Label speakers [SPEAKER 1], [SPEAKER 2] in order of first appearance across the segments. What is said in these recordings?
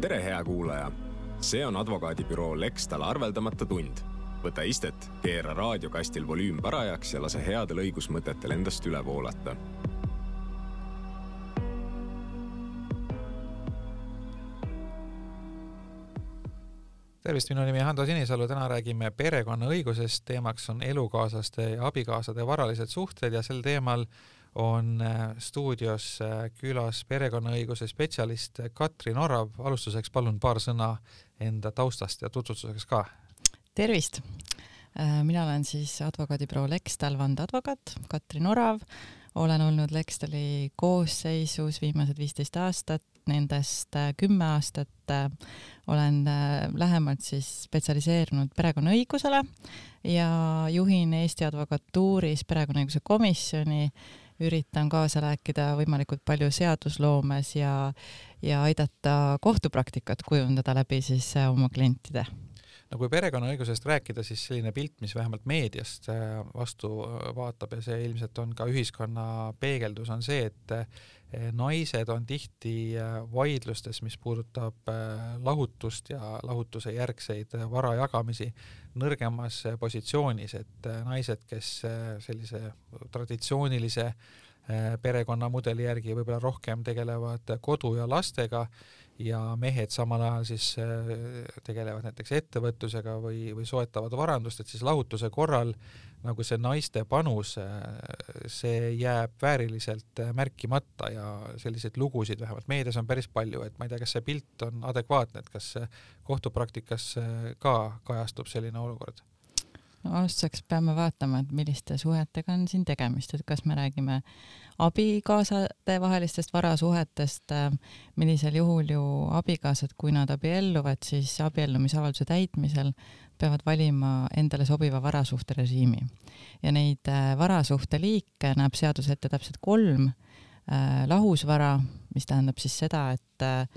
[SPEAKER 1] tere, hea kuulaja! see on advokaadibüroo Lextal arveldamata tund. võta istet, keera raadiokastil volüüm parajaks ja lase headel õigusmõtetel endast üle voolata.
[SPEAKER 2] tervist, minu nimi on Hando Sinisalu, täna räägime perekonnaõigusest, teemaks on elukaaslaste ja abikaasade varalised suhted ja sel teemal on äh, stuudios äh, külas perekonnaõiguse spetsialist Katrin Orav. alustuseks palun paar sõna enda taustast ja tutvustuseks ka.
[SPEAKER 3] tervist! Äh, mina olen siis advokaadibüroo Lextal vandeadvokaat Katrin Orav, olen olnud Lextali koosseisus viimased viisteist aastat, nendest kümme aastat olen lähemalt siis spetsialiseerunud perekonnaõigusele ja juhin Eesti Advokatuuris perekonnaõiguse komisjoni üritan kaasa rääkida võimalikult palju seadusloomes ja, ja aidata kohtupraktikat kujundada läbi siis äh, oma klientide.
[SPEAKER 2] No kui perekonnaõigusest rääkida, siis selline pilt, mis vähemalt meediast äh, vastu äh, vaatab ja see ilmselt on ka ühiskonna peegeldus, on see, et naised on tihti vaidlustes, mis puudutab lahutust ja lahutuse järgseid vara jagamisi, nõrgemas positsioonis, et äh, naised, kes äh, sellise traditsioonilise äh, perekonnamudeli järgi võib-olla rohkem tegelevad kodu ja lastega ja mehed samal ajal siis tegelevad näiteks ettevõtlusega või, või soetavad varandust, et siis lahutuse korral nagu see naiste panus, see jääb vääriliselt märkimata ja selliseid lugusid vähemalt meedias on päris palju, et ma ei tea, kas see pilt on adekvaatne, et kas kohtupraktikas ka kajastub selline olukord?
[SPEAKER 3] no alustuseks peame vaatama, et milliste suhetega on siin tegemist, et kas me räägime abikaasade vahelistest varasuhetest, millisel juhul ju abikaasad, kui nad abielluvad, siis abiellumisavalduse täitmisel peavad valima endale sobiva varasuhterežiimi. ja neid äh, varasuhte liike näeb seadus ette täpselt kolm äh,. lahusvara, mis tähendab siis seda, et, äh,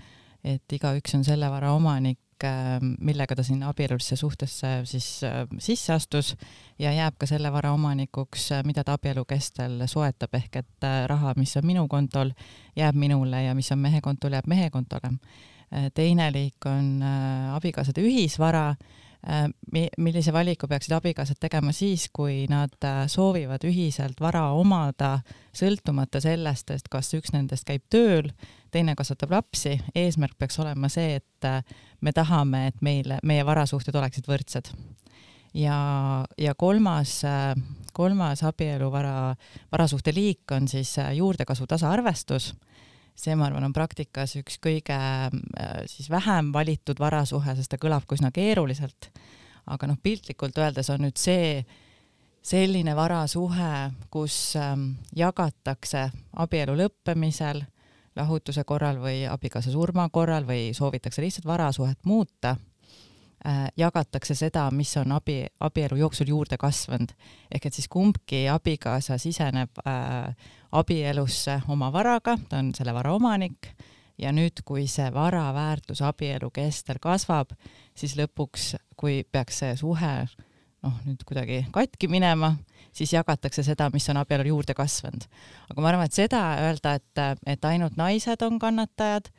[SPEAKER 3] et igaüks on selle vara omanik, millega ta sinna abielulisse suhtesse siis sisse astus ja jääb ka selle vara omanikuks, mida ta abielu kestel soetab, ehk et raha, mis on minu kontol, jääb minule ja mis on mehe kontol, jääb mehe kontole. teine liik on abikaasade ühisvara millise valiku peaksid abikaasad tegema siis, kui nad äh, soovivad ühiselt vara omada, sõltumata sellest, et kas üks nendest käib tööl, teine kasvatab lapsi, eesmärk peaks olema see, et äh, me tahame, et meile, meie varasuhted oleksid võrdsed. ja, ja kolmas, kolmas abieluvara, varasuhte liik on siis juurdekasvu tasaarvestus see, ma arvan, on praktikas üks kõige äh, siis vähem valitud varasuhe, sest ta kõlab üsna keeruliselt. aga noh, piltlikult öeldes on nüüd see selline varasuhe, kus ähm, jagatakse abielu lõppemisel, lahutuse korral või abikaasa surma korral või soovitakse lihtsalt varasuhet muuta jagatakse seda, mis on abi, abielu jooksul juurde kasvanud. ehk et siis kumbki abikaasa siseneb äh, abielusse oma varaga, ta on selle vara omanik, ja nüüd, kui see vara väärtus abielu kestel kasvab, siis lõpuks, kui peaks see suhe noh, nüüd kuidagi katki minema, siis jagatakse seda, mis on abielul juurde kasvanud. aga ma arvan, et seda öelda, et, et ainult naised on kannatajad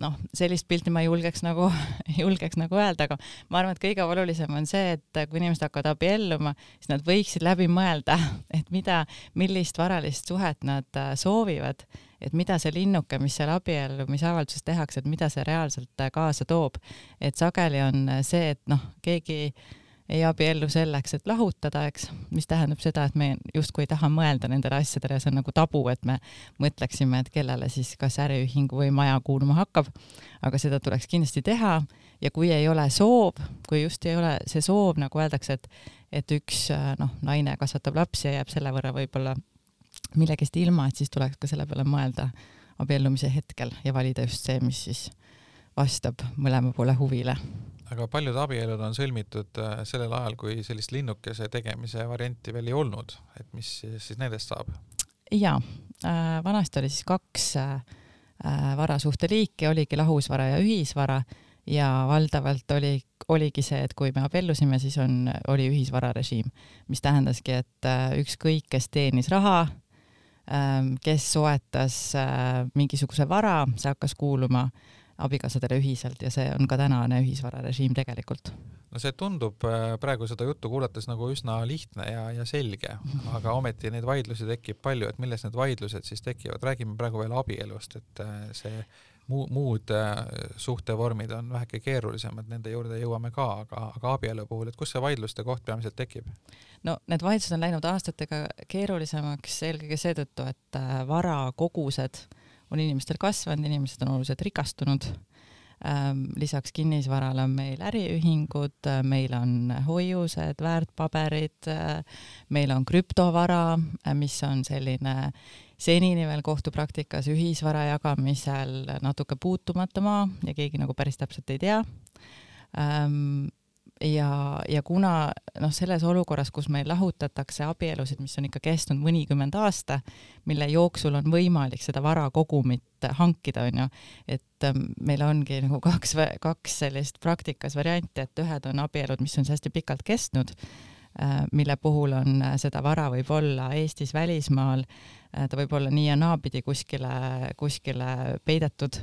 [SPEAKER 3] noh, sellist pilti ma ei julgeks nagu, julgeks nagu öelda, aga ma arvan, et kõige olulisem on see, et kui inimesed hakkavad abielluma, siis nad võiksid läbi mõelda, et mida, millist varalist suhet nad äh, soovivad, et mida see linnuke, mis seal abiellumisavalduses tehakse, et mida see reaalselt äh, kaasa toob. et sageli on see, et noh, keegi ei abiellu selleks, et lahutada, eks, mis tähendab seda, et me justkui ei taha mõelda nendele asjadele ja see on nagu tabu, et me mõtleksime, et kellele siis kas äriühing või maja kuuluma hakkab. aga seda tuleks kindlasti teha. Ja kui ei ole soov, kui just ei ole see soov, nagu öeldakse, et, et üks noh, naine kasvatab lapsi ja jääb selle võrra võib-olla millegist ilma, et siis tuleks ka selle peale mõelda abiellumise hetkel ja valida just see, mis siis vastab mõlema poole huvile
[SPEAKER 2] aga paljud abielud on sõlmitud äh, sellel ajal, kui sellist linnukese tegemise varianti veel ei olnud, et mis siis nendest saab?
[SPEAKER 3] jaa. Äh,, vanasti oli siis kaks äh, äh, varasuhteliiki, oligi lahusvara ja ühisvara. Ja valdavalt oli, oligi see, et kui me abiellusime, siis on, oli ühisvararežiim, mis tähendaski, et äh, ükskõik, kes teenis raha äh,, kes soetas äh, mingisuguse vara, see hakkas kuuluma abikaasadele ühiselt ja see on ka tänane ühisvararežiim tegelikult
[SPEAKER 2] no see tundub äh, praegu seda juttu kuulates nagu üsna lihtne ja, ja selge, aga ometi neid vaidlusi tekib palju, et milles need vaidlused siis tekivad, räägime praegu veel abielust, et äh, see muu, muud äh, suhtevormid on väheke keerulisemad, nende juurde jõuame ka, aga, aga abielu puhul, et kus see vaidluste koht peamiselt tekib?
[SPEAKER 3] no need vaidlused on läinud aastatega keerulisemaks eelkõige seetõttu, et vara kogused on inimestel kasvanud, inimesed on oluliselt rikastunud. Ähm, lisaks kinnisvarale on meil äriühingud, äh, meil on hoiused, väärtpaberid, äh, meil on krüptovara, äh, mis on selline senini veel kohtupraktikas ühisvara jagamisel natuke puutumata maa ja keegi nagu päris täpselt ei tea. Ähm, ja, ja kuna noh, selles olukorras, kus meil lahutatakse abielusid, mis on ikka kestnud mõnikümmend aasta, mille jooksul on võimalik seda varakogumit hankida, onju, et ähm, meil ongi nagu kaks, kaks sellist praktikas varianti, et ühed on abielud, mis on hästi pikalt kestnud, äh, mille puhul on äh, seda vara võib olla Eestis, välismaal, äh, ta võib olla nii ja naapidi kuskile, kuskile peidetud.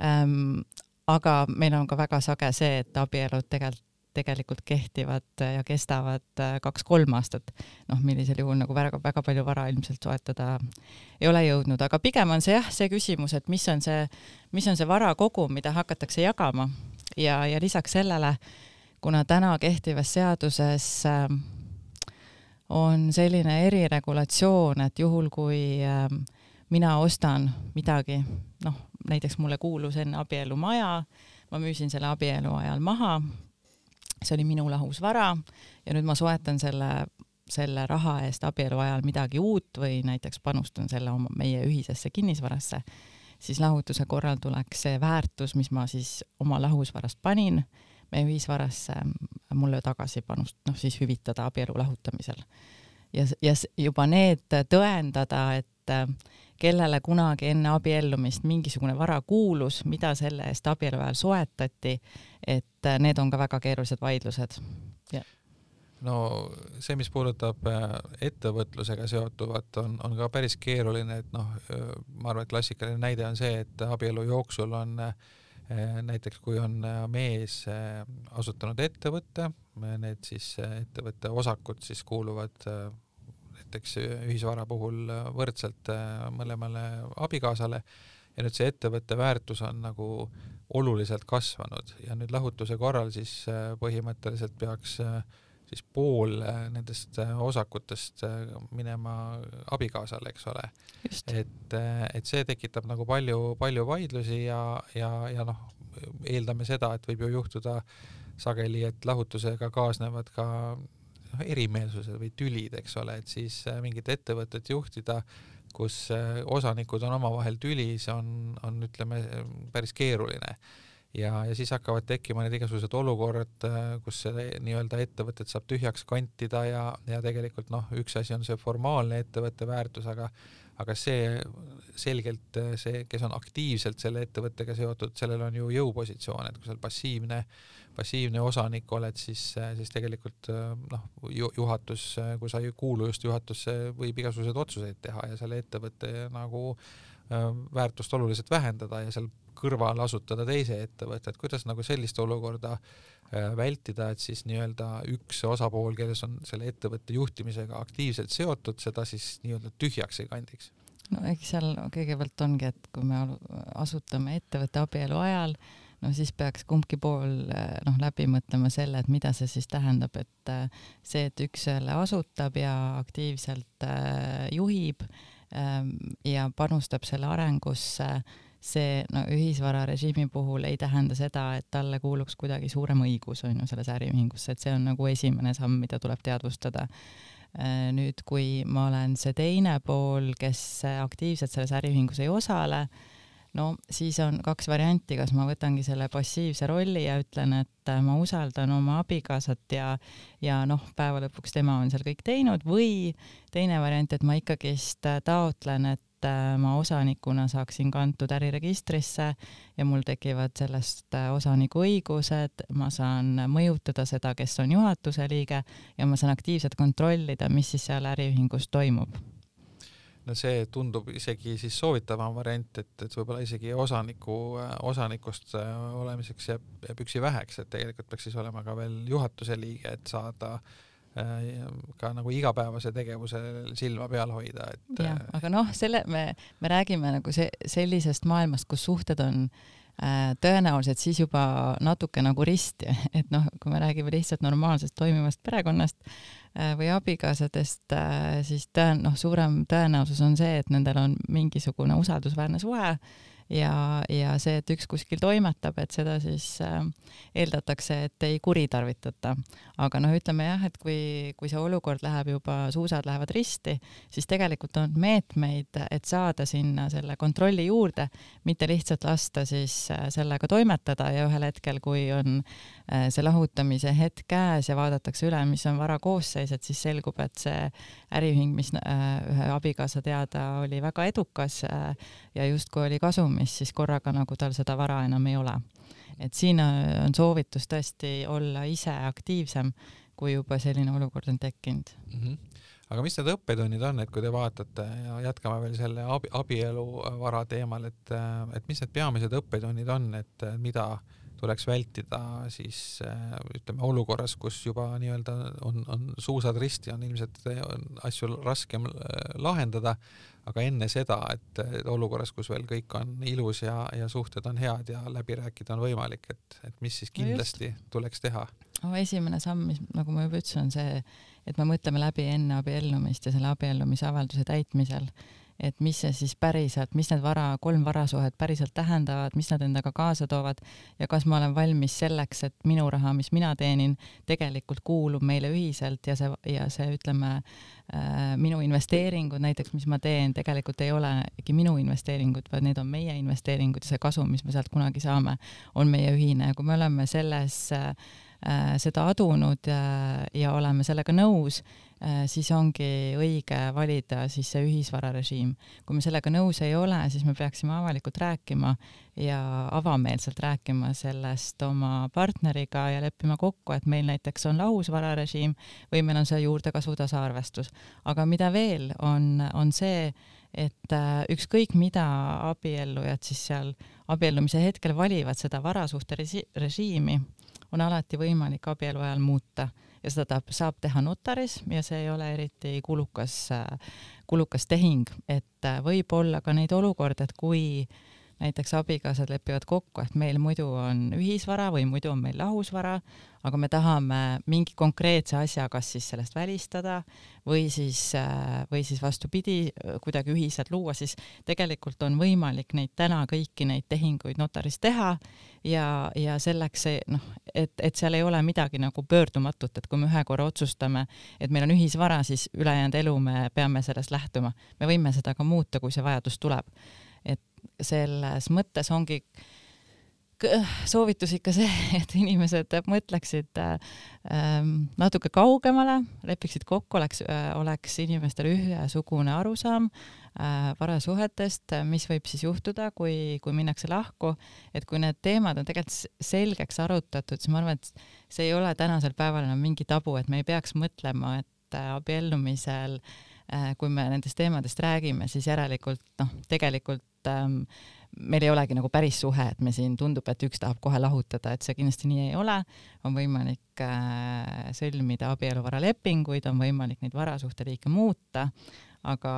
[SPEAKER 3] Ähm, aga meil on ka väga sage see, et abielud tegelikult tegelikult kehtivad ja kestavad äh, kaks-kolm aastat. noh, millisel juhul nagu väga, väga palju vara ilmselt soetada ei ole jõudnud, aga pigem on see jah, see küsimus, et mis on see, mis on see vara kogum, mida hakatakse jagama ja, ja lisaks sellele, kuna täna kehtivas seaduses äh, on selline eriregulatsioon, et juhul, kui äh, mina ostan midagi, noh, näiteks mulle kuulus enne abielu maja, ma müüsin selle abielu ajal maha, see oli minu lahusvara ja nüüd ma soetan selle, selle raha eest abielu ajal midagi uut või näiteks panustan selle oma, meie ühisesse kinnisvarasse, siis lahutuse korral tuleks see väärtus, mis ma siis oma lahusvarast panin, meie ühisvarasse mulle tagasi panust-, noh siis hüvitada abielu lahutamisel. ja, ja juba need tõendada, et kellele kunagi enne abiellumist mingisugune vara kuulus, mida selle eest abielu ajal soetati, et äh, need on ka väga keerulised vaidlused.
[SPEAKER 2] no see, mis puudutab äh, ettevõtlusega seotuvat, on, on ka päris keeruline, et noh, äh, ma arvan, et klassikaline näide on see, et abielu jooksul on näiteks kui on mees asutanud ettevõtte, need siis ettevõtte osakud siis kuuluvad näiteks ühisvara puhul võrdselt äh, mõlemale abikaasale. Ja nüüd see ettevõtte väärtus on nagu oluliselt kasvanud. Ja nüüd lahutuse korral siis äh, põhimõtteliselt peaks äh, siis pool nendest osakutest minema abikaasale, eks ole. et, et see tekitab nagu palju, palju vaidlusi ja, ja, ja noh, eeldame seda, et võib ju juhtuda sageli, et lahutusega kaasnevad ka noh, erimeelsused või tülid, eks ole, et siis äh, mingit ettevõtet juhtida, kus äh, osanikud on omavahel tülis, on, on ütleme päris keeruline. ja, ja siis hakkavad tekkima need igasugused olukorrad, äh, kus see nii-öelda ettevõtet saab tühjaks kantida ja, ja tegelikult noh, üks asi on see formaalne ettevõtte väärtus, aga aga see selgelt see, kes on aktiivselt selle ettevõttega seotud, sellel on ju jõupositsioon, et kui seal passiivne äh, passiivne osanik oled, siis, siis tegelikult noh, juhatus, kui sa ei kuulu just juhatusse, võib igasuguseid otsuseid teha ja selle ettevõtte nagu väärtust oluliselt vähendada ja seal kõrval asutada teise ettevõtte, et kuidas nagu sellist olukorda vältida, et siis nii-öelda üks osapool, kes on selle ettevõtte juhtimisega aktiivselt seotud, seda siis nii-öelda tühjaks ei kandiks?
[SPEAKER 3] no eks seal kõigepealt ongi, et kui me asutame ettevõtte abielu ajal, no siis peaks kumbki pool eh, noh, läbi mõtlema selle, et mida see siis tähendab, et see, et üks selle asutab ja aktiivselt äh, juhib ja panustab selle arengusse, see no ühisvararežiimi puhul ei tähenda seda, et talle kuuluks kuidagi suurem õigus on ju selles äriühingusse, et see on nagu esimene samm, mida tuleb teadvustada. Nüüd, kui ma olen see teine pool, kes aktiivselt selles äriühingus ei osale, no siis on kaks varianti, kas ma võtangi selle passiivse rolli ja ütlen, et äh, ma usaldan oma abikaasat ja, ja noh, päeva lõpuks tema on seal kõik teinud või teine variant, et ma ikkagist äh, taotlen, et äh, ma osanikuna saaksin kantud äriregistrisse ja mul tekivad sellest osaniku õigused, ma saan mõjutada seda, kes on juhatuse liige ja ma saan aktiivselt kontrollida, mis siis seal äriühingus toimub
[SPEAKER 2] no see tundub isegi siis soovitavam variant, et, et võib-olla isegi osaniku, osanikust olemiseks jääb, jääb üksi väheks, et tegelikult peaks siis olema ka veel juhatuse liige, et saada ka nagu igapäevase tegevuse silma peal hoida, et.
[SPEAKER 3] jah, aga noh, selle me, me räägime nagu see sellisest maailmast, kus suhted on äh, tõenäoliselt siis juba natuke nagu risti, et noh, kui me räägime lihtsalt normaalsest toimivast perekonnast äh, või abikaasadest äh,, siis tõen-, noh, suurem tõenäosus on see, et nendel on mingisugune usaldusväärne suhe ja, ja see, et üks kuskil toimetab, et seda siis äh, eeldatakse, et ei kuritarvitata. aga noh, ütleme jah, et kui, kui see olukord läheb juba, suusad lähevad risti, siis tegelikult on meetmeid, et saada sinna selle kontrolli juurde, mitte lihtsalt lasta siis äh, sellega toimetada ja ühel hetkel, kui on äh, see lahutamise hetk käes ja vaadatakse üle, mis on vara koosseis, et siis selgub, et see äriühing, mis ühe abikaasa teada oli väga edukas ja justkui oli kasumis, siis korraga nagu tal seda vara enam ei ole. et siin on soovitus tõesti olla ise aktiivsem, kui juba selline olukord on tekkinud mm.
[SPEAKER 2] -hmm aga mis need õppetunnid on, et kui te vaatate ja jätkame veel selle abi, abieluvara teemal, et, et mis need peamised õppetunnid on, et mida äh, tuleks vältida siis äh, ütleme olukorras, kus juba nii-öelda on, on suusad risti, on ilmselt on asju raskem äh, lahendada, aga enne seda, et olukorras, kus veel kõik on ilus ja, ja suhted on head ja läbi rääkida on võimalik, et, et mis siis kindlasti no tuleks teha?
[SPEAKER 3] no esimene samm, mis nagu ma juba ütlesin, on see, et me mõtleme läbi enne abiellumist ja selle abiellumisavalduse täitmisel et mis see siis päriselt, mis need vara, kolm varasuhet päriselt tähendavad, mis nad endaga kaasa toovad ja kas ma olen valmis selleks, et minu raha, mis mina teenin, tegelikult kuulub meile ühiselt ja see, ja see, ütleme äh,, minu investeeringud näiteks, mis ma teen, tegelikult ei olegi minu investeeringud, vaid need on meie investeeringud ja see kasum, mis me sealt kunagi saame, on meie ühine. Ja kui me oleme selles äh, seda adunud ja, äh, ja oleme sellega nõus, Äh, siis ongi õige valida siis see ühisvararežiim. kui me sellega nõus ei ole, siis me peaksime avalikult rääkima ja avameelselt rääkima sellest oma partneriga ja leppima kokku, et meil näiteks on lahusvararežiim või meil on see juurdekasvu tasaarvestus. aga mida veel, on, on see, et äh, ükskõik mida abiellujad siis seal abiellumise hetkel valivad, seda varasuhte režiimi on alati võimalik abielu ajal muuta ja seda ta saab teha notaris ja see ei ole eriti kulukas, kulukas tehing, et võib olla ka neid olukordi, et kui näiteks abikaasad lepivad kokku, et meil muidu on ühisvara või muidu on meil lahusvara, aga me tahame mingi konkreetse asja kas siis sellest välistada või siis, äh, või siis vastupidi, kuidagi ühiselt luua, siis tegelikult on võimalik neid täna kõiki neid tehinguid notaris teha ja, ja selleks noh, et, et seal ei ole midagi nagu pöördumatut, et kui me ühe korra otsustame, et meil on ühisvara, siis ülejäänud elu me peame sellest lähtuma. me võime seda ka muuta, kui see vajadus tuleb. et selles mõttes ongi äh, soovitus ikka see, et inimesed mõtleksid ähm, natuke kaugemale, lepiksid kokku, oleks, äh, oleks inimestel ühesugune arusaam äh, varasuhetest, mis võib siis juhtuda, kui, kui minnakse lahku, et kui need teemad on tegelikult selgeks arutatud, siis ma arvan, et see ei ole tänasel päeval enam mingi tabu, et me ei peaks mõtlema, et äh, abiellumisel äh, kui me nendest teemadest räägime, siis järelikult noh, tegelikult ähm, meil ei olegi nagu päris suhe, et me siin tundub, et üks tahab kohe lahutada, et see kindlasti nii ei ole. on võimalik äh, sõlmida abieluvaralepinguid, on võimalik neid varasuhteliike muuta, aga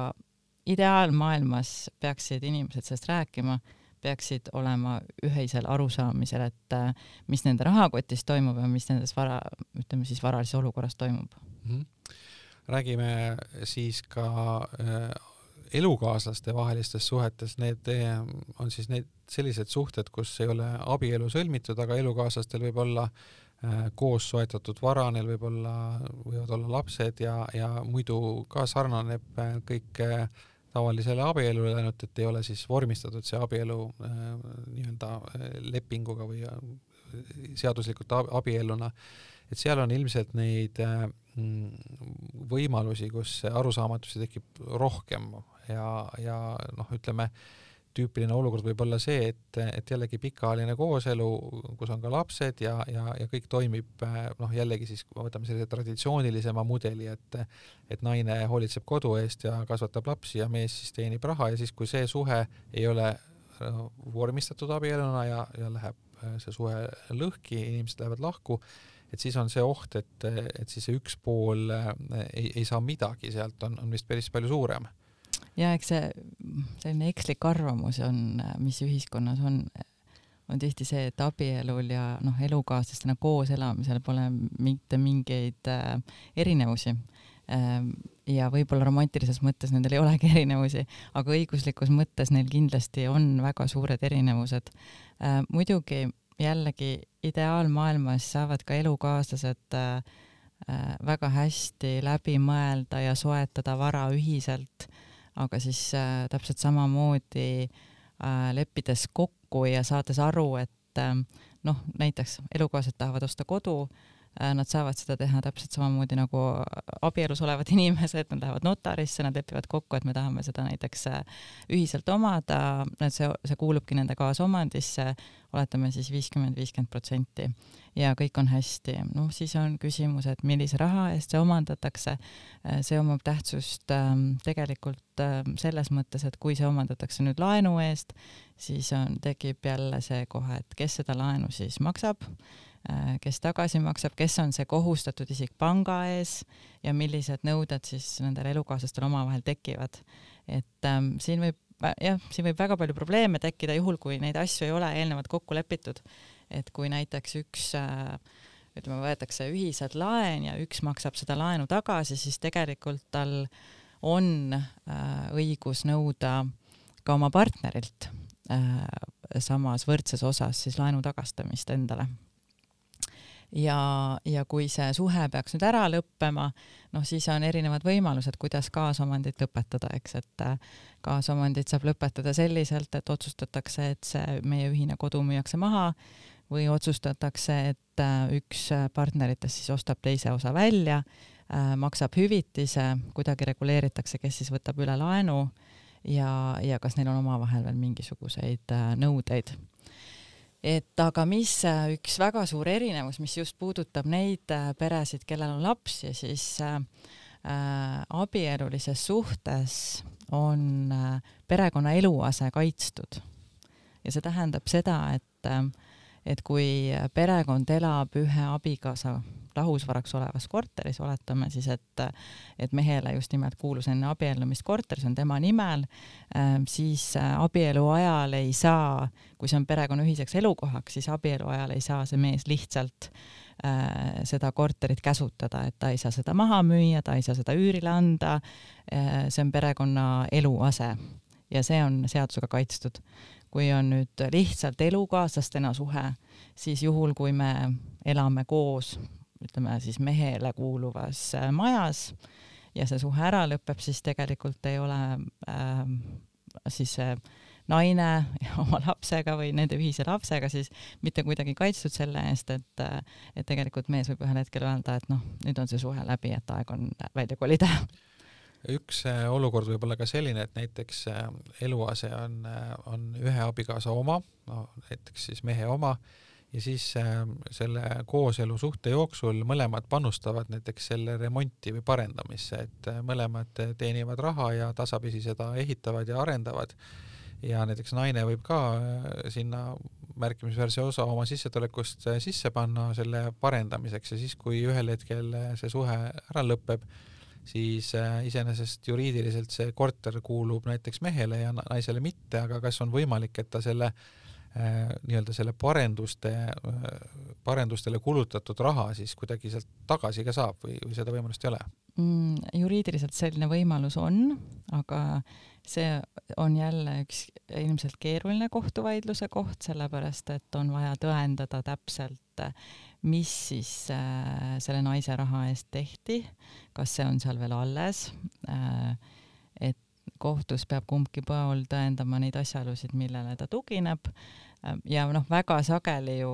[SPEAKER 3] ideaalmaailmas peaksid inimesed sellest rääkima, peaksid olema ühisel arusaamisel, et äh, mis nende rahakotis toimub ja mis nendes vara, ütleme siis varalises olukorras toimub mm. -hmm.
[SPEAKER 2] räägime siis ka äh, elukaaslaste vahelistes suhetes, need on siis need sellised suhted, kus ei ole abielu sõlmitud, aga elukaaslastel võib olla äh, koos soetatud vara, neil võib olla, võivad olla lapsed ja, ja muidu ka sarnaneb äh, kõik äh, tavalisele abielule, ainult et ei ole siis vormistatud see abielu nii-öelda lepinguga või seaduslikult abielluna, et seal on ilmselt neid äh, võimalusi, kus arusaamatusi tekib rohkem ja, ja noh, ütleme tüüpiline olukord võib olla see, et, et jällegi pikaajaline kooselu, kus on ka lapsed ja, ja, ja kõik toimib noh, jällegi siis võtame sellise traditsioonilisema mudeli, et et naine hoolitseb kodu eest ja kasvatab lapsi ja mees siis teenib raha ja siis, kui see suhe ei ole vormistatud abieluna ja, ja läheb see suhe lõhki, inimesed lähevad lahku, et siis on see oht, et, et siis see üks pool ei, ei saa midagi sealt, on, on vist päris palju suurem
[SPEAKER 3] ja eks see selline ekslik arvamus on, mis ühiskonnas on, on tihti see, et abielul ja noh, elukaaslastena koos elamisel pole mitte mingeid äh, erinevusi ähm, ja võib-olla romantilises mõttes nendel ei olegi erinevusi, aga õiguslikus mõttes neil kindlasti on väga suured erinevused äh,. muidugi jällegi ideaalmaailmas saavad ka elukaaslased äh, äh, väga hästi läbi mõelda ja soetada vara ühiselt aga siis äh, täpselt samamoodi äh, leppides kokku ja saades aru, et äh, noh, näiteks elukaaslased tahavad osta kodu äh,, nad saavad seda teha täpselt samamoodi nagu abielus olevad inimesed, nad lähevad notarisse, nad lepivad kokku, et me tahame seda näiteks äh, ühiselt omada, et see, see kuulubki nende kaasomandisse, oletame siis viiskümmend, viiskümmend protsenti ja kõik on hästi. noh, siis on küsimus, et millise raha eest see omandatakse. Äh, see omab tähtsust ähm, tegelikult ähm, selles mõttes, et kui see omandatakse nüüd laenu eest, siis on, tekib jälle see kohe, et kes seda laenu siis maksab äh, kes tagasi maksab, kes on see kohustatud isik panga ees ja millised nõuded siis nendel elukaaslastel omavahel tekivad. et ähm, siin võib jah, siin võib väga palju probleeme tekkida, juhul kui neid asju ei ole eelnevalt kokku lepitud et kui näiteks üks äh, ütleme, võetakse ühiselt laen ja üks maksab seda laenu tagasi, siis tegelikult tal on äh, õigus nõuda ka oma partnerilt äh, samas võrdses osas siis laenu tagastamist endale. Ja, ja kui see suhe peaks nüüd ära lõppema, noh, siis on erinevad võimalused, kuidas kaasomandit lõpetada, eks, et kaasomandit saab lõpetada selliselt, et otsustatakse, et see meie ühine kodu müüakse maha või otsustatakse, et äh, üks äh, partneritest siis ostab teise osa välja, äh, maksab hüvitise, kuidagi reguleeritakse, kes siis võtab üle laenu ja, ja kas neil on omavahel veel mingisuguseid nõudeid. Et aga mis üks väga suur erinevus, mis just puudutab neid peresid, kellel on lapsi, siis äh, abielulises suhtes on äh, perekonna eluase kaitstud. ja see tähendab seda, et äh, et kui perekond elab ühe abikaasa lahusvaraks olevas korteris, oletame siis, et, et mehele just nimelt kuulus enne abiellumist korter, see on tema nimel, ähm, siis abielu ajal ei saa, kui see on perekonna ühiseks elukohaks, siis abielu ajal ei saa see mees lihtsalt äh, seda korterit käsutada, et ta ei saa seda maha müüa, ta ei saa seda üürile anda äh,. see on perekonna eluase ja see on seadusega kaitstud kui on nüüd lihtsalt elukaaslastena suhe, siis juhul, kui me elame koos, ütleme siis mehele kuuluvas äh, majas ja see suhe ära lõpeb, siis tegelikult ei ole äh, siis see naine oma lapsega või nende ühise lapsega siis mitte kuidagi kaitstud selle eest, et, et tegelikult mees võib ühel hetkel öelda, et noh, nüüd on see suhe läbi, et aeg on välja kolida
[SPEAKER 2] üks äh, olukord võib olla ka selline, et näiteks äh, eluase on, äh, on ühe abikaasa oma, no näiteks siis mehe oma, ja siis selle kooselusuhte jooksul mõlemad panustavad näiteks selle remonti või parendamisse, et mõlemad teenivad raha ja tasapisi seda ehitavad ja arendavad. ja näiteks naine võib ka sinna märkimisväärse osa oma sissetulekust sisse panna selle parendamiseks ja siis, kui ühel hetkel see suhe ära lõpeb, siis äh, iseenesest juriidiliselt see korter kuulub näiteks mehele ja naisele mitte, aga kas on võimalik, et ta selle äh, nii-öelda selle parenduste, äh, parendustele kulutatud raha siis kuidagi sealt tagasi ka saab või, või seda võimalust ei ole
[SPEAKER 3] mm,? juriidiliselt selline võimalus on, aga see on jälle üks ilmselt keeruline kohtuvaidluse koht, sellepärast et on vaja tõendada täpselt, mis siis selle naise raha eest tehti, kas see on seal veel alles. Äh,, et kohtus peab kumbki pool tõendama neid asjaolusid, millele ta tugineb ja noh, väga sageli ju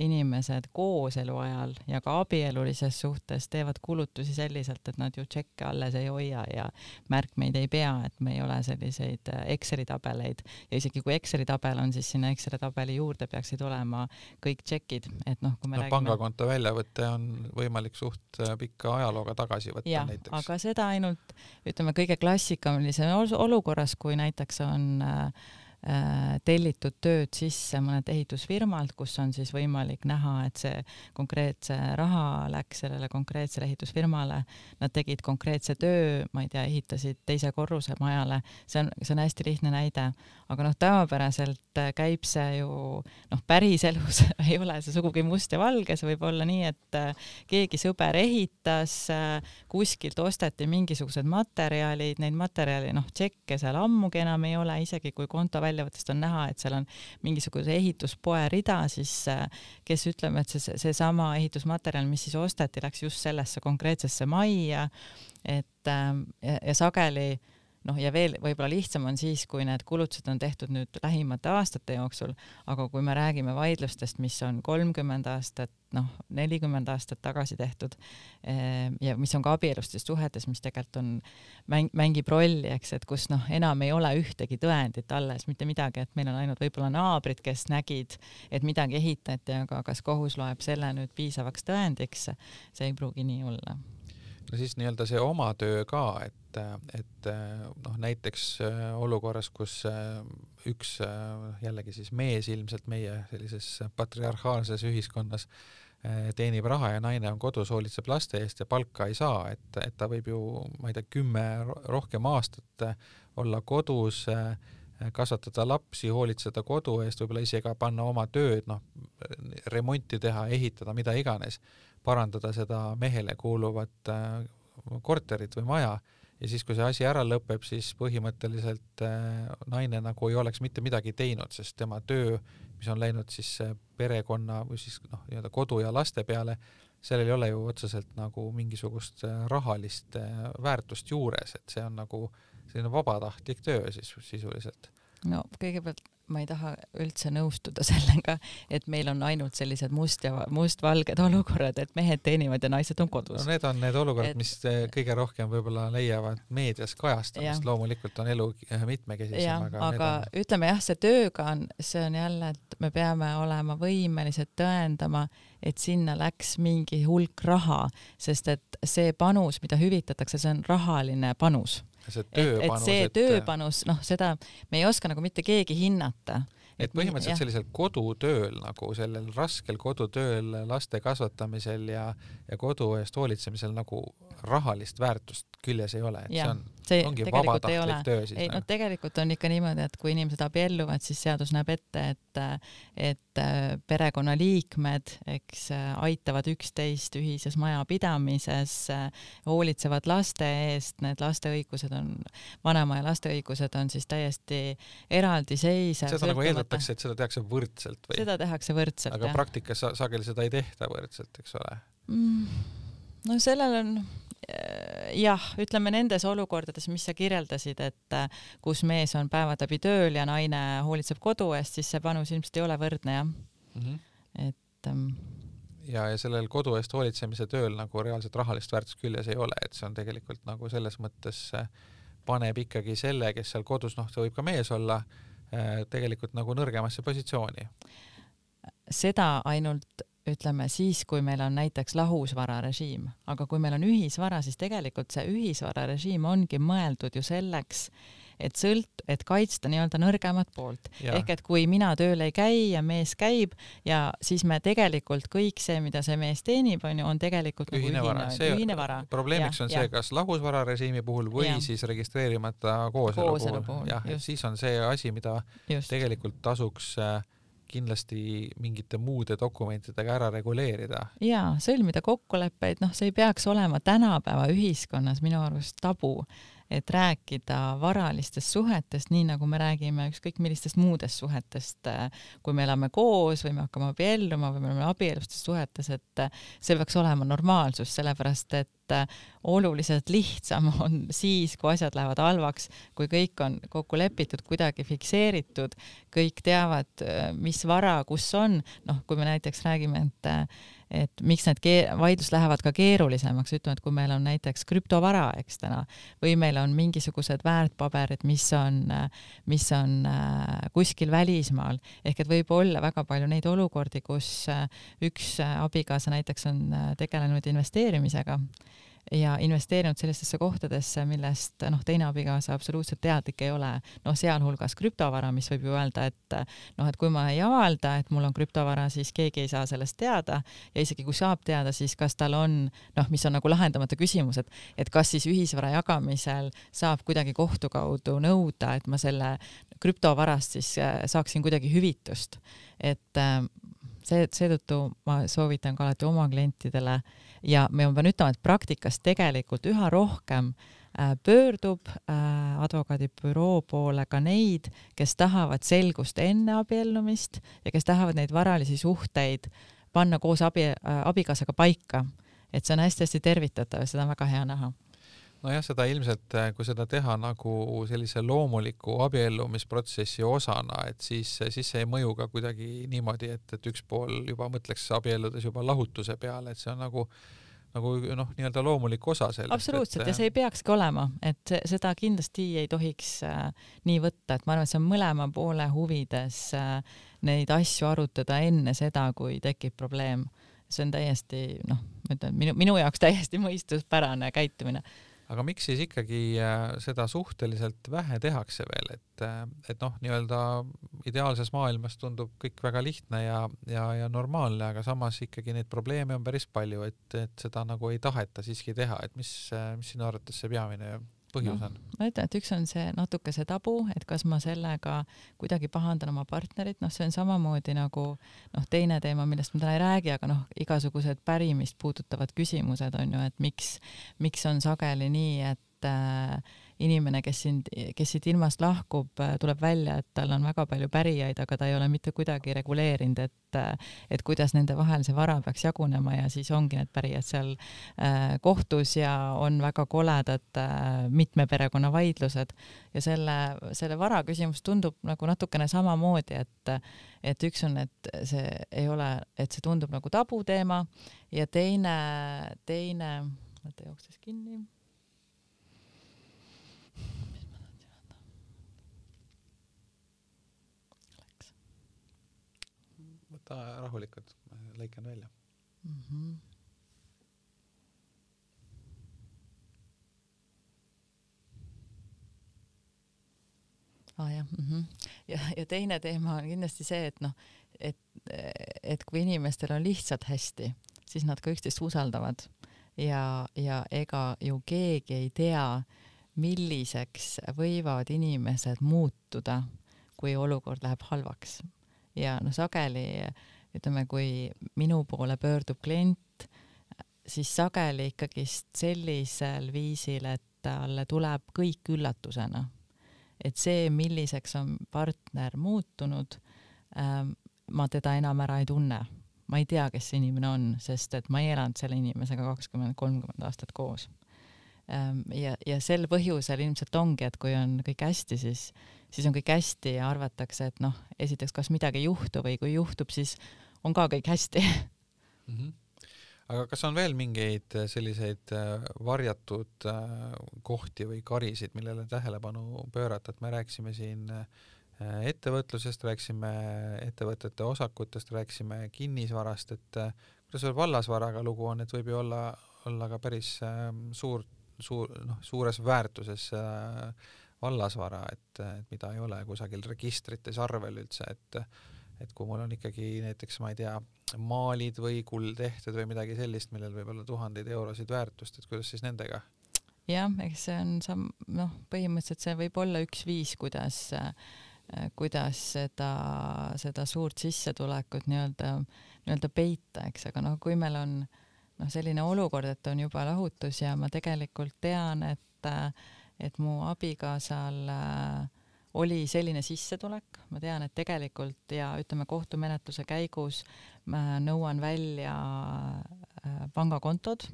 [SPEAKER 3] inimesed kooselu ajal ja ka abielulises suhtes teevad kulutusi selliselt, et nad ju tšekke alles ei hoia ja märkmeid ei pea, et me ei ole selliseid äh, Exceli tabeleid ja isegi kui Exceli tabel on, siis sinna Exceli tabeli juurde peaksid olema kõik tšekid, et noh, kui me
[SPEAKER 2] no, räägime. pangakonto väljavõte on võimalik suht äh, pika ajalooga tagasi võtta
[SPEAKER 3] ja,
[SPEAKER 2] näiteks.
[SPEAKER 3] aga seda ainult ütleme kõige klassikalisem olukorras, kui näiteks on Äh, tellitud tööd sisse mõnelt ehitusfirmalt, kus on siis võimalik näha, et see konkreetse raha läks sellele konkreetsele ehitusfirmale, nad tegid konkreetse töö, ma ei tea, ehitasid teise korruse majale, see on, see on hästi lihtne näide, aga noh, tavapäraselt käib see ju noh, päriselus ei ole see sugugi must ja valge, see võib olla nii, et äh, keegi sõber ehitas, äh, kuskilt osteti mingisugused materjalid, neid materjali noh, tšekke seal ammugi enam ei ole, isegi kui konto välja väljavõttest on näha, et seal on mingisuguse ehituspoe rida, siis äh, kes ütleme, et see, seesama ehitusmaterjal, mis siis osteti, läks just sellesse konkreetsesse majja, et ja, ja sageli äh, noh, ja veel võib-olla lihtsam on siis, kui need kulutused on tehtud nüüd lähimate aastate jooksul, aga kui me räägime vaidlustest, mis on kolmkümmend aastat, noh, nelikümmend aastat tagasi tehtud eh, ja mis on ka abielustes suhetes, mis tegelikult on, mäng, mängib rolli, eks, et kus noh, enam ei ole ühtegi tõendit alles, mitte midagi, et meil on ainult võib-olla naabrid, kes nägid, et midagi ehitati, aga kas kohus loeb selle nüüd piisavaks tõendiks, see ei pruugi nii olla
[SPEAKER 2] no siis nii-öelda see oma töö ka, et, et noh, näiteks äh, olukorras, kus äh, üks äh, jällegi siis mees ilmselt meie sellises patriarhaalses ühiskonnas teenib raha ja naine on kodus, hoolitseb laste eest ja palka ei saa, et, et ta võib ju, ma ei tea, kümme rohkem aastat olla kodus, kasvatada lapsi, hoolitseda kodu eest, võib-olla isegi panna oma tööd, noh, remonti teha, ehitada, mida iganes parandada seda mehele kuuluvat äh, korterit või maja ja siis, kui see asi ära lõpeb, siis põhimõtteliselt äh, naine nagu ei oleks mitte midagi teinud, sest tema töö, mis on läinud siis äh, perekonna või siis noh, nii-öelda kodu ja laste peale, sellel ei ole ju otseselt nagu mingisugust rahalist väärtust juures, et see on nagu selline vabatahtlik töö siis sisuliselt.
[SPEAKER 3] no kõigepealt ma ei taha üldse nõustuda sellega, et meil on ainult sellised must ja mustvalged olukorrad, et mehed teenivad ja naised on kodus.
[SPEAKER 2] no need on need olukorrad et..., mis eh, kõige rohkem võib-olla leiavad meedias kajastamist, loomulikult on elu mitmekesisem,
[SPEAKER 3] aga aga on... ütleme jah, see tööga on, see on jälle, et me peame olema võimelised tõendama, et sinna läks mingi hulk raha, sest et see panus, mida hüvitatakse, see on rahaline panus
[SPEAKER 2] see tööpanus,
[SPEAKER 3] et, see tööpanus, noh, seda me ei oska nagu mitte keegi hinnata.
[SPEAKER 2] Et põhimõtteliselt sellisel kodutööl nagu sellel raskel kodutööl laste kasvatamisel ja, ja kodu eest hoolitsemisel nagu rahalist väärtust küljes ei ole, et ja, see on, see ongi vabatahtlik töö siis.
[SPEAKER 3] ei no tegelikult on ikka niimoodi, et kui inimesed abielluvad, siis seadus näeb ette, et, et äh, perekonnaliikmed, eks aitavad üksteist ühises majapidamises, äh, hoolitsevad laste eest, need laste õigused on, vanema ja laste õigused on siis täiesti eraldiseisev.
[SPEAKER 2] seda nagu eeldatakse et seda tehakse võrdselt või?
[SPEAKER 3] seda tehakse võrdselt,
[SPEAKER 2] aga jah. praktikas sa, sageli seda ei tehta võrdselt, eks ole
[SPEAKER 3] mm,? no sellel on jah, ütleme nendes olukordades, mis sa kirjeldasid, et äh, kus mees on päevad läbi tööl ja naine hoolitseb kodu eest, siis see panus ilmselt ei ole võrdne jah mm. -hmm. et ähm,
[SPEAKER 2] ja, ja sellel kodu eest hoolitsemise tööl nagu reaalset rahalist väärtust küljes ei ole, et see on tegelikult nagu selles mõttes äh, paneb ikkagi selle, kes seal kodus, noh, see võib ka mees olla, Äh, tegelikult nagu nõrgemasse positsiooni.
[SPEAKER 3] seda ainult ütleme siis, kui meil on näiteks lahusvararežiim, aga kui meil on ühisvara, siis tegelikult see ühisvararežiim ongi mõeldud ju selleks, et sõlt-, et kaitsta nii-öelda nõrgemat poolt. ehk et kui mina tööl ei käi ja mees käib ja siis me tegelikult kõik see, mida see mees teenib, on ju, on tegelikult
[SPEAKER 2] nagu ühine,
[SPEAKER 3] nagu
[SPEAKER 2] vara. see ühine vara. probleemiks ja, on see, kas lahusvararežiimi puhul või ja. siis registreerimata kooselu, kooselu puhul, puhul.. jah, et siis on see asi, mida just. tegelikult tasuks äh, kindlasti mingite muude dokumentidega ära reguleerida.
[SPEAKER 3] jaa, sõlmida kokkuleppeid, noh, see ei peaks olema tänapäeva ühiskonnas minu arust tabu et rääkida varalistest suhetest, nii nagu me räägime ükskõik millistest muudest suhetest, kui me elame koos või me hakkame abielluma või me oleme abielustes suhetes, et see peaks olema normaalsus, sellepärast et et äh, oluliselt lihtsam on siis, kui asjad lähevad halvaks, kui kõik on kokku lepitud, kuidagi fikseeritud, kõik teavad, äh, mis vara kus on, noh, kui me näiteks räägime, et et miks need vaidlus lähevad ka keerulisemaks, ütleme, et kui meil on näiteks krüptovara, eks täna, või meil on mingisugused väärtpaberid, mis on, mis on äh, kuskil välismaal, ehk et võib olla väga palju neid olukordi, kus äh, üks abikaasa näiteks on äh, tegelenud investeerimisega ja investeerinud sellistesse kohtadesse, millest noh, teine abikaasa absoluutselt teadlik ei ole, noh, sealhulgas krüptovara, mis võib ju öelda, et noh, et kui ma ei avalda, et mul on krüptovara, siis keegi ei saa sellest teada. Ja isegi kui saab teada, siis kas tal on noh, mis on nagu lahendamata küsimus, et et kas siis ühisvara jagamisel saab kuidagi kohtu kaudu nõuda, et ma selle krüptovarast siis äh, saaksin kuidagi hüvitust, et äh, see, seetõttu ma soovitan ka alati oma klientidele ja ma pean ütlema, et praktikas tegelikult üha rohkem äh, pöördub äh, advokaadibüroo poole ka neid, kes tahavad selgust enne abiellumist ja kes tahavad neid varalisi suhteid panna koos abi, äh, abikaasaga paika. et see on hästi-hästi tervitatav ja seda on väga hea näha
[SPEAKER 2] nojah, seda ilmselt, äh, kui seda teha nagu sellise loomuliku abiellumisprotsessi osana, et siis, siis see ei mõju ka kuidagi niimoodi, et, et üks pool juba mõtleks abielludes juba lahutuse peale, et see on nagu nagu noh, nii-öelda loomulik osa sellest.
[SPEAKER 3] absoluutselt et... ja see ei peakski olema, et seda kindlasti ei tohiks äh, nii võtta, et ma arvan, et see on mõlema poole huvides äh, neid asju arutada enne seda, kui tekib probleem. see on täiesti noh, ma ütlen minu, minu jaoks täiesti mõistuspärane käitumine
[SPEAKER 2] aga miks siis ikkagi äh, seda suhteliselt vähe tehakse veel, et, äh, et noh, nii-öelda ideaalses maailmas tundub kõik väga lihtne ja, ja, ja normaalne, aga samas ikkagi neid probleeme on päris palju, et, et seda nagu ei taheta siiski teha, et mis, mis sinu arvates see peamine põhjus no, on?
[SPEAKER 3] ma ütlen, et üks on see natuke see tabu, et kas ma sellega kuidagi pahandan oma partnerit, noh, see on samamoodi nagu noh, teine teema, millest ma täna ei räägi, aga noh, igasugused pärimist puudutavad küsimused on ju, et miks, miks on sageli nii, et äh, inimene, kes sind, kes siit ilmast lahkub, tuleb välja, et tal on väga palju pärijaid, aga ta ei ole mitte kuidagi reguleerinud, et, et kuidas nende vahel see vara peaks jagunema ja siis ongi need pärijad seal äh, kohtus ja on väga koledad äh, mitme perekonna vaidlused. Ja selle, selle vara küsimus tundub nagu natukene samamoodi, et, et üks on, et see ei ole, et see tundub nagu tabuteema ja teine, teine, mõte jooksis kinni
[SPEAKER 2] võta rahulikult, lõikan välja mm. -hmm.
[SPEAKER 3] ah, jah mm, -hmm. ja, ja teine teema on kindlasti see, et noh, et, et kui inimestel on lihtsalt hästi, siis nad ka üksteist usaldavad ja, ja ega ju keegi ei tea, milliseks võivad inimesed muutuda, kui olukord läheb halvaks ja noh, sageli ütleme, kui minu poole pöördub klient, siis sageli ikkagist sellisel viisil, et talle tuleb kõik üllatusena. et see, milliseks on partner muutunud ähm,, ma teda enam ära ei tunne. ma ei tea, kes see inimene on, sest et ma ei elanud selle inimesega kakskümmend, kolmkümmend aastat koos. Ja, ja sel põhjusel ilmselt ongi, et kui on kõik hästi, siis siis on kõik hästi ja arvatakse, et noh, esiteks, kas midagi ei juhtu või kui juhtub, siis on ka kõik hästi mm.
[SPEAKER 2] -hmm aga kas on veel mingeid selliseid äh, varjatud äh, kohti või karisid, millele tähelepanu pöörata, et me rääkisime siin äh, ettevõtlusest, rääkisime ettevõtete osakutest, rääkisime kinnisvarast, et kuidas veel vallasvaraga lugu on, et võib ju olla, olla ka päris suur, suur, noh, suures väärtuses äh, vallasvara, et, et mida ei ole kusagil registrites arvel üldse, et et kui mul on ikkagi näiteks, ma ei tea, maalid või kuldehted või midagi sellist, millel võib olla tuhandeid eurosid väärtust, et kuidas siis nendega?
[SPEAKER 3] jah, eks see on sam-, noh, põhimõtteliselt see võib olla üks viis, kuidas kuidas seda, seda suurt sissetulekut nii-öelda, nii-öelda peita, eks, aga noh, kui meil on noh, selline olukord, et on juba lahutus ja ma tegelikult tean, et et mu abikaasal äh, oli selline sissetulek, ma tean, et tegelikult ja ütleme, kohtumenetluse käigus ma nõuan välja äh, pangakontod,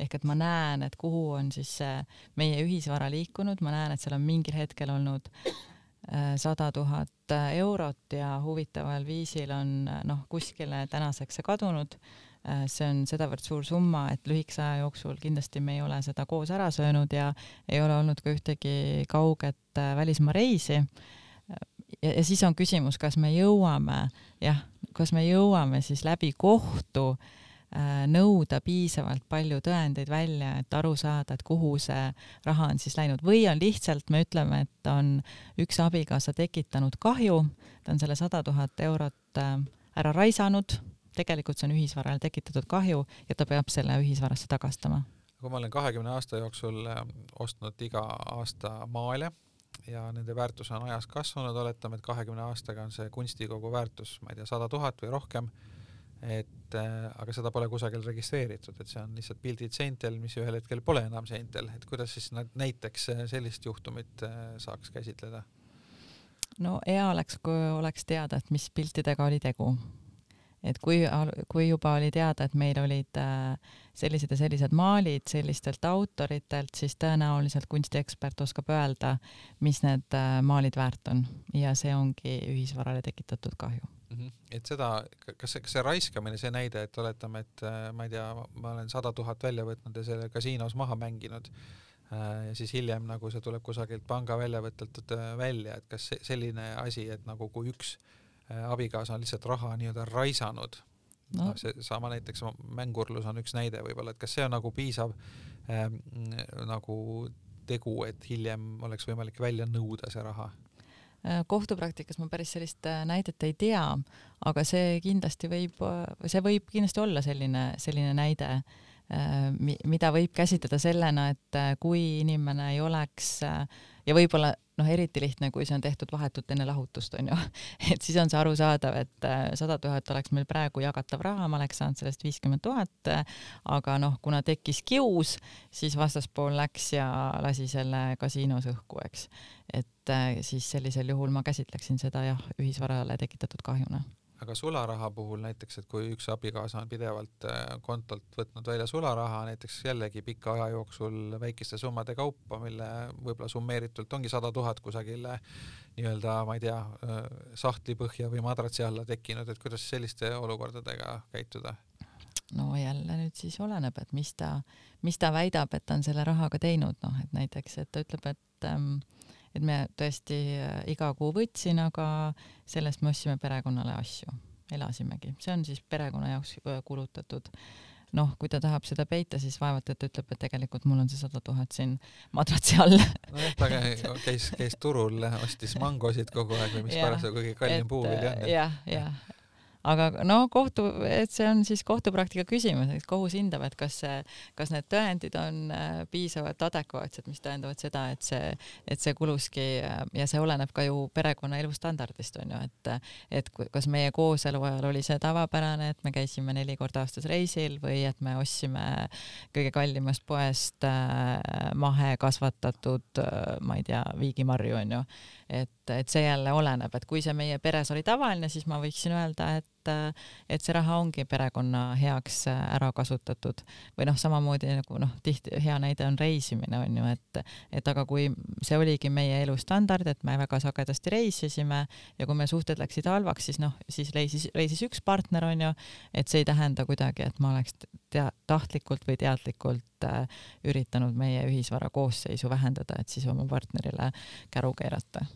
[SPEAKER 3] ehk et ma näen, et kuhu on siis see meie ühisvara liikunud, ma näen, et seal on mingil hetkel olnud äh, sada tuhat eurot ja huvitaval viisil on noh, kuskile tänaseks see kadunud see on sedavõrd suur summa, et lühikese aja jooksul kindlasti me ei ole seda koos ära söönud ja ei ole olnud ka ühtegi kauget äh, välismaa reisi. ja, ja siis on küsimus, kas me jõuame, jah, kas me jõuame siis läbi kohtu äh, nõuda piisavalt palju tõendeid välja, et aru saada, et kuhu see raha on siis läinud või on lihtsalt, me ütleme, et on üks abikaasa tekitanud kahju, ta on selle sada tuhat eurot ära raisanud tegelikult see on ühisvarale tekitatud kahju ja ta peab selle ühisvarasse tagastama.
[SPEAKER 2] kui ma olen kahekümne aasta jooksul äh, ostnud iga aasta maale ja nende väärtus on ajas kasvanud, oletame, et kahekümne aastaga on see kunstikogu väärtus, ma ei tea, sada tuhat või rohkem, et äh, aga seda pole kusagil registreeritud, et see on lihtsalt pildid seintel, mis ühel hetkel pole enam seintel, et kuidas siis näiteks äh, sellist juhtumit äh, saaks käsitleda?
[SPEAKER 3] no hea oleks, kui oleks teada, et mis piltidega oli tegu et kui, kui juba oli teada, et meil olid äh, sellised ja sellised maalid sellistelt autoritelt, siis tõenäoliselt kunstiekspert oskab öelda, mis need äh, maalid väärt on ja see ongi ühisvarale tekitatud kahju
[SPEAKER 2] mm. -hmm. et seda, kas see, kas see raiskamine, see näide, et oletame, et äh, ma ei tea, ma olen sada tuhat välja võtnud ja selle kasiinos maha mänginud ja siis hiljem nagu see tuleb kusagilt panga väljavõttelt välja, et kas selline asi, et nagu kui üks Äh, abikaasa on lihtsalt raha nii-öelda raisanud no.. noh, seesama näiteks mängurlus on üks näide võib-olla, et kas see on nagu piisav ähm, nagu tegu, et hiljem oleks võimalik välja nõuda see raha?
[SPEAKER 3] Äh, kohtupraktikas ma päris sellist äh, näidet ei tea, aga see kindlasti võib, see võib kindlasti olla selline, selline näide, mida võib käsitleda sellena, et kui inimene ei oleks ja võib-olla noh, eriti lihtne, kui see on tehtud vahetult enne lahutust, on ju. et siis on see arusaadav, et äh, sada tuhat oleks meil praegu jagatav raha, ma oleks saanud sellest viiskümmend tuhat, aga noh, kuna tekkis kius, siis vastaspool läks ja lasi selle kasiinos õhku, eks. et äh, siis sellisel juhul ma käsitleksin seda jah, ühisvarale tekitatud kahjuna
[SPEAKER 2] aga sularaha puhul näiteks, et kui üks abikaasa on pidevalt äh, kontolt võtnud välja sularaha, näiteks jällegi pika aja jooksul väikeste summade kaupa, mille võib-olla summeeritult ongi sada tuhat kusagile nii-öelda, ma ei tea, äh, sahtli põhja või madratsi alla tekkinud, et kuidas selliste olukordadega käituda?
[SPEAKER 3] no jälle nüüd siis oleneb, et mis ta, mis ta väidab, et ta on selle rahaga teinud, noh, et näiteks, et ta ütleb, et ähm, et me tõesti äh, iga kuu võtsin, aga sellest me ostsime perekonnale asju, elasimegi, see on siis perekonna jaoks äh, kulutatud noh, kui ta tahab seda peita, siis vaevalt, et ütleb, et tegelikult mul on see sada tuhat siin madratsi all.
[SPEAKER 2] nojah, ta käis, käis turul, ostis mangosid kogu aeg või mis parasjagu kõige kallim puuvili on.
[SPEAKER 3] jah, jah, aga no kohtu, et see on siis kohtupraktika küsimus, et kohus hindab, et kas see, kas need tõendid on äh, piisavalt adekvaatsed, mis tõendavad seda, et see, et see kuluski äh, ja see oleneb ka ju perekonna elustandardist on ju, et, et kas meie kooselu ajal oli see tavapärane, et me käisime neli korda aastas reisil või et me ostsime kõige kallimast poest äh, mahe kasvatatud, ma ei tea, viigimarju on ju. Et, et see jälle oleneb, et kui see meie peres oli tavaline, siis ma võiksin öelda, et et see raha ongi perekonna heaks ära kasutatud. või noh, samamoodi nagu noh, tihti hea näide on reisimine on ju, et et aga kui see oligi meie elustandard, et me väga sagedasti reisisime ja kui meil suhted läksid halvaks, siis noh, siis reisis, reisis üks partner on ju, et see ei tähenda kuidagi, et ma oleks tea-, tahtlikult või teadlikult äh, üritanud meie ühisvara koosseisu vähendada, et siis oma partnerile käru keerata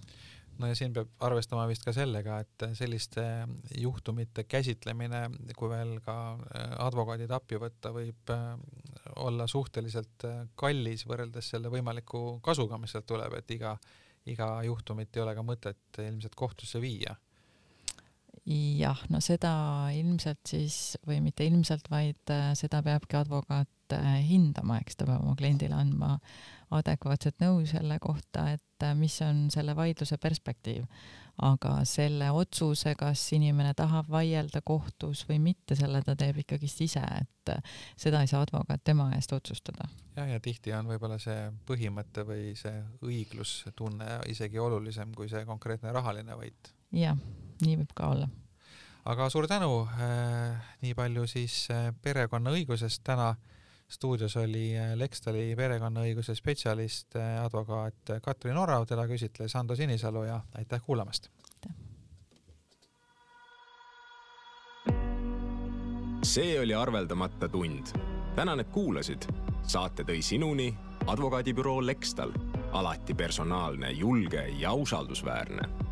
[SPEAKER 2] no ja siin peab arvestama vist ka sellega, et selliste juhtumite käsitlemine, kui veel ka äh, advokaadid appi võtta, võib äh, olla suhteliselt äh, kallis võrreldes selle võimaliku kasuga, mis sealt tuleb, et iga, iga juhtumit ei ole ka mõtet ilmselt kohtusse viia.
[SPEAKER 3] Jah, no seda ilmselt siis või mitte ilmselt, vaid seda peabki advokaat hindama, eks ta peab oma kliendile andma adekvaatset nõu selle kohta, et äh, mis on selle vaidluse perspektiiv. aga selle otsuse, kas inimene tahab vaielda kohtus või mitte, selle ta teeb ikkagist ise, et äh, seda ei saa advokaat tema eest otsustada.
[SPEAKER 2] jah, ja tihti on võib-olla see põhimõte või see õiglustunne isegi olulisem kui see konkreetne rahaline võit.
[SPEAKER 3] jah, nii võib ka olla
[SPEAKER 2] aga suur tänu äh,, nii palju siis äh, perekonnaõigusest täna stuudios oli Lextali perekonnaõiguse spetsialist, advokaat Katrin Orav, teda küsitles Ando Sinisalu ja aitäh kuulamast!
[SPEAKER 1] see oli arveldamata tund. tänan, et kuulasid. saate tõi sinuni advokaadibüroo Lextal, alati personaalne, julge ja usaldusväärne